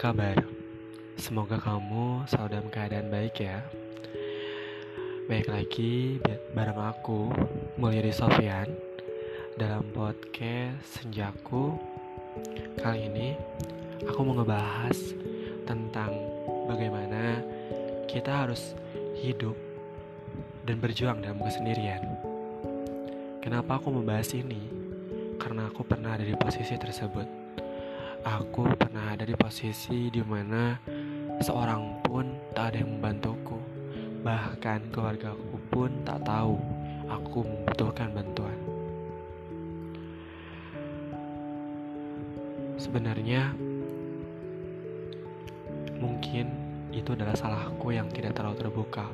kabar? Semoga kamu selalu dalam keadaan baik ya. Baik lagi bareng aku, Mulyadi Sofyan, dalam podcast Senjaku. Kali ini aku mau ngebahas tentang bagaimana kita harus hidup dan berjuang dalam kesendirian. Kenapa aku membahas ini? Karena aku pernah ada di posisi tersebut Aku pernah ada di posisi di mana seorang pun tak ada yang membantuku. Bahkan keluargaku pun tak tahu aku membutuhkan bantuan. Sebenarnya mungkin itu adalah salahku yang tidak terlalu terbuka.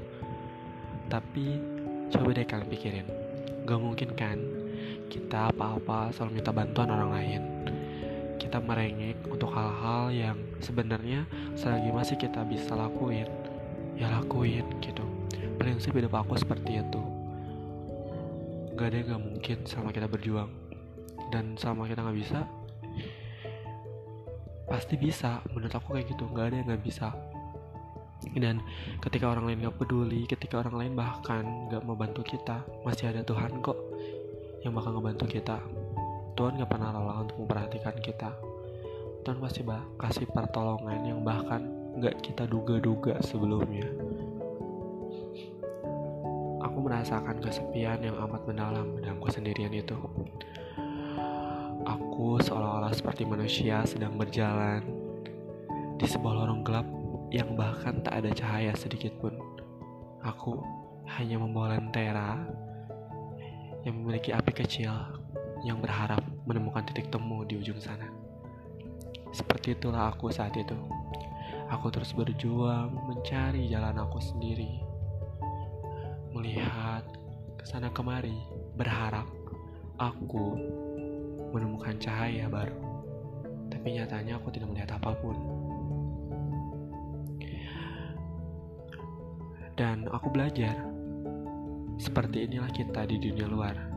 Tapi coba deh kalian pikirin. Gak mungkin kan kita apa-apa selalu minta bantuan orang lain kita merengek untuk hal-hal yang sebenarnya selagi masih kita bisa lakuin ya lakuin gitu. Prinsip hidup aku seperti itu. Gak ada yang gak mungkin selama kita berjuang. Dan selama kita gak bisa pasti bisa. Menurut aku kayak gitu gak ada yang gak bisa. Dan ketika orang lain gak peduli ketika orang lain bahkan gak mau bantu kita masih ada Tuhan kok yang bakal ngebantu kita Tuhan gak pernah lelah untuk memperhatikan kita. Tuhan pasti kasih pertolongan yang bahkan gak kita duga-duga sebelumnya. Aku merasakan kesepian yang amat mendalam dalam kesendirian itu. Aku seolah-olah seperti manusia sedang berjalan di sebuah lorong gelap yang bahkan tak ada cahaya sedikit pun. Aku hanya membawa lentera yang memiliki api kecil yang berharap menemukan titik temu di ujung sana. Seperti itulah aku saat itu. Aku terus berjuang mencari jalan aku sendiri. Melihat ke sana kemari, berharap aku menemukan cahaya baru. Tapi nyatanya aku tidak melihat apa pun. Dan aku belajar seperti inilah kita di dunia luar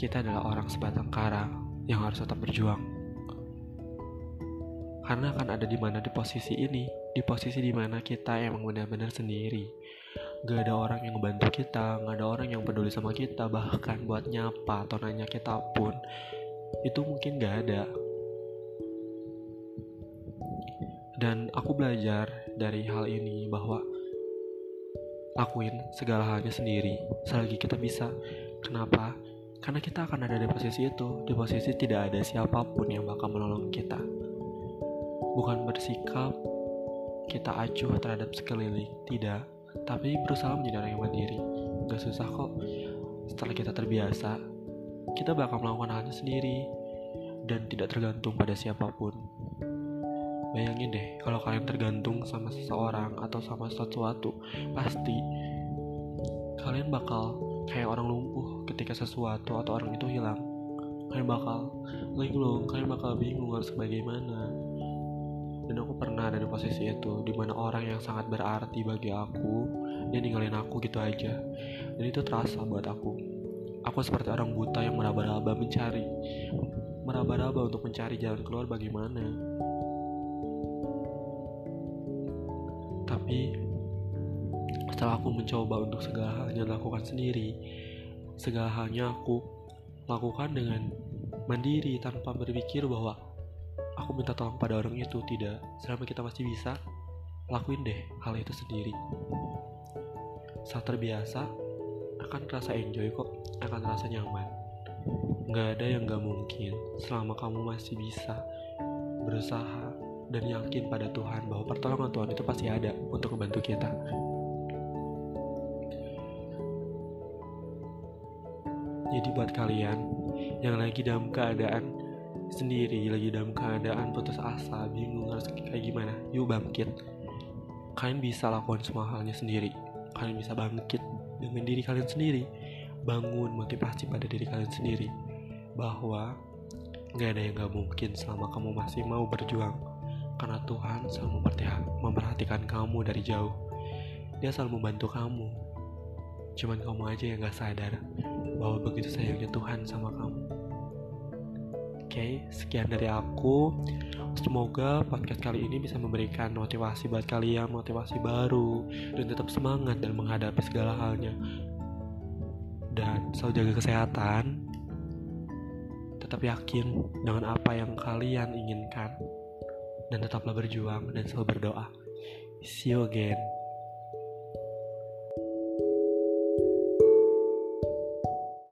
kita adalah orang sebatang kara yang harus tetap berjuang. Karena akan ada di mana di posisi ini, di posisi di mana kita emang benar-benar sendiri. Gak ada orang yang membantu kita, gak ada orang yang peduli sama kita, bahkan buat nyapa atau nanya kita pun, itu mungkin gak ada. Dan aku belajar dari hal ini bahwa lakuin segala halnya sendiri selagi kita bisa. Kenapa? Karena kita akan ada di posisi itu, di posisi tidak ada siapa pun yang bakal menolong kita. Bukan bersikap kita acuh terhadap sekeliling, tidak. Tapi berusaha menjadi orang yang mandiri. Gak susah kok. Setelah kita terbiasa, kita bakal melakukan halnya sendiri dan tidak tergantung pada siapa pun. Bayangin deh, kalau kalian tergantung sama seseorang atau sama sesuatu, pasti kalian bakal kayak orang lumpuh ketika sesuatu atau orang itu hilang. Kalian bakal linglung kalian bakal bingung harus bagaimana. Dan aku pernah ada di posisi itu di mana orang yang sangat berarti bagi aku dia ninggalin aku gitu aja. Dan itu terasa buat aku. Aku seperti orang buta yang meraba-raba mencari meraba-raba untuk mencari jalan keluar bagaimana. Tapi setelah aku mencoba untuk segala halnya lakukan sendiri, segala halnya aku lakukan dengan mandiri tanpa berpikir bahwa aku minta tolong pada orang itu tidak. Selama kita masih bisa, lakuin deh hal itu sendiri. Saat terbiasa, akan terasa enjoy kok, akan terasa nyaman. Gak ada yang gak mungkin selama kamu masih bisa berusaha dan yakin pada Tuhan bahwa pertolongan Tuhan itu pasti ada untuk membantu kita. Jadi buat kalian yang lagi dalam keadaan sendiri, lagi dalam keadaan putus asa, bingung harus kayak gimana, yuk bangkit. Kalian bisa lakukan semua halnya sendiri. Kalian bisa bangkit dengan diri kalian sendiri. Bangun motivasi pada diri kalian sendiri. Bahwa gak ada yang gak mungkin selama kamu masih mau berjuang. Karena Tuhan selalu memperhatikan kamu dari jauh. Dia selalu membantu kamu. Cuman kamu aja yang gak sadar bahwa begitu sayangnya Tuhan sama kamu. Oke, sekian dari aku. Semoga podcast kali ini bisa memberikan motivasi buat kalian, motivasi baru, dan tetap semangat dalam menghadapi segala halnya. Dan selalu jaga kesehatan, tetap yakin dengan apa yang kalian inginkan, dan tetaplah berjuang dan selalu berdoa. See you again.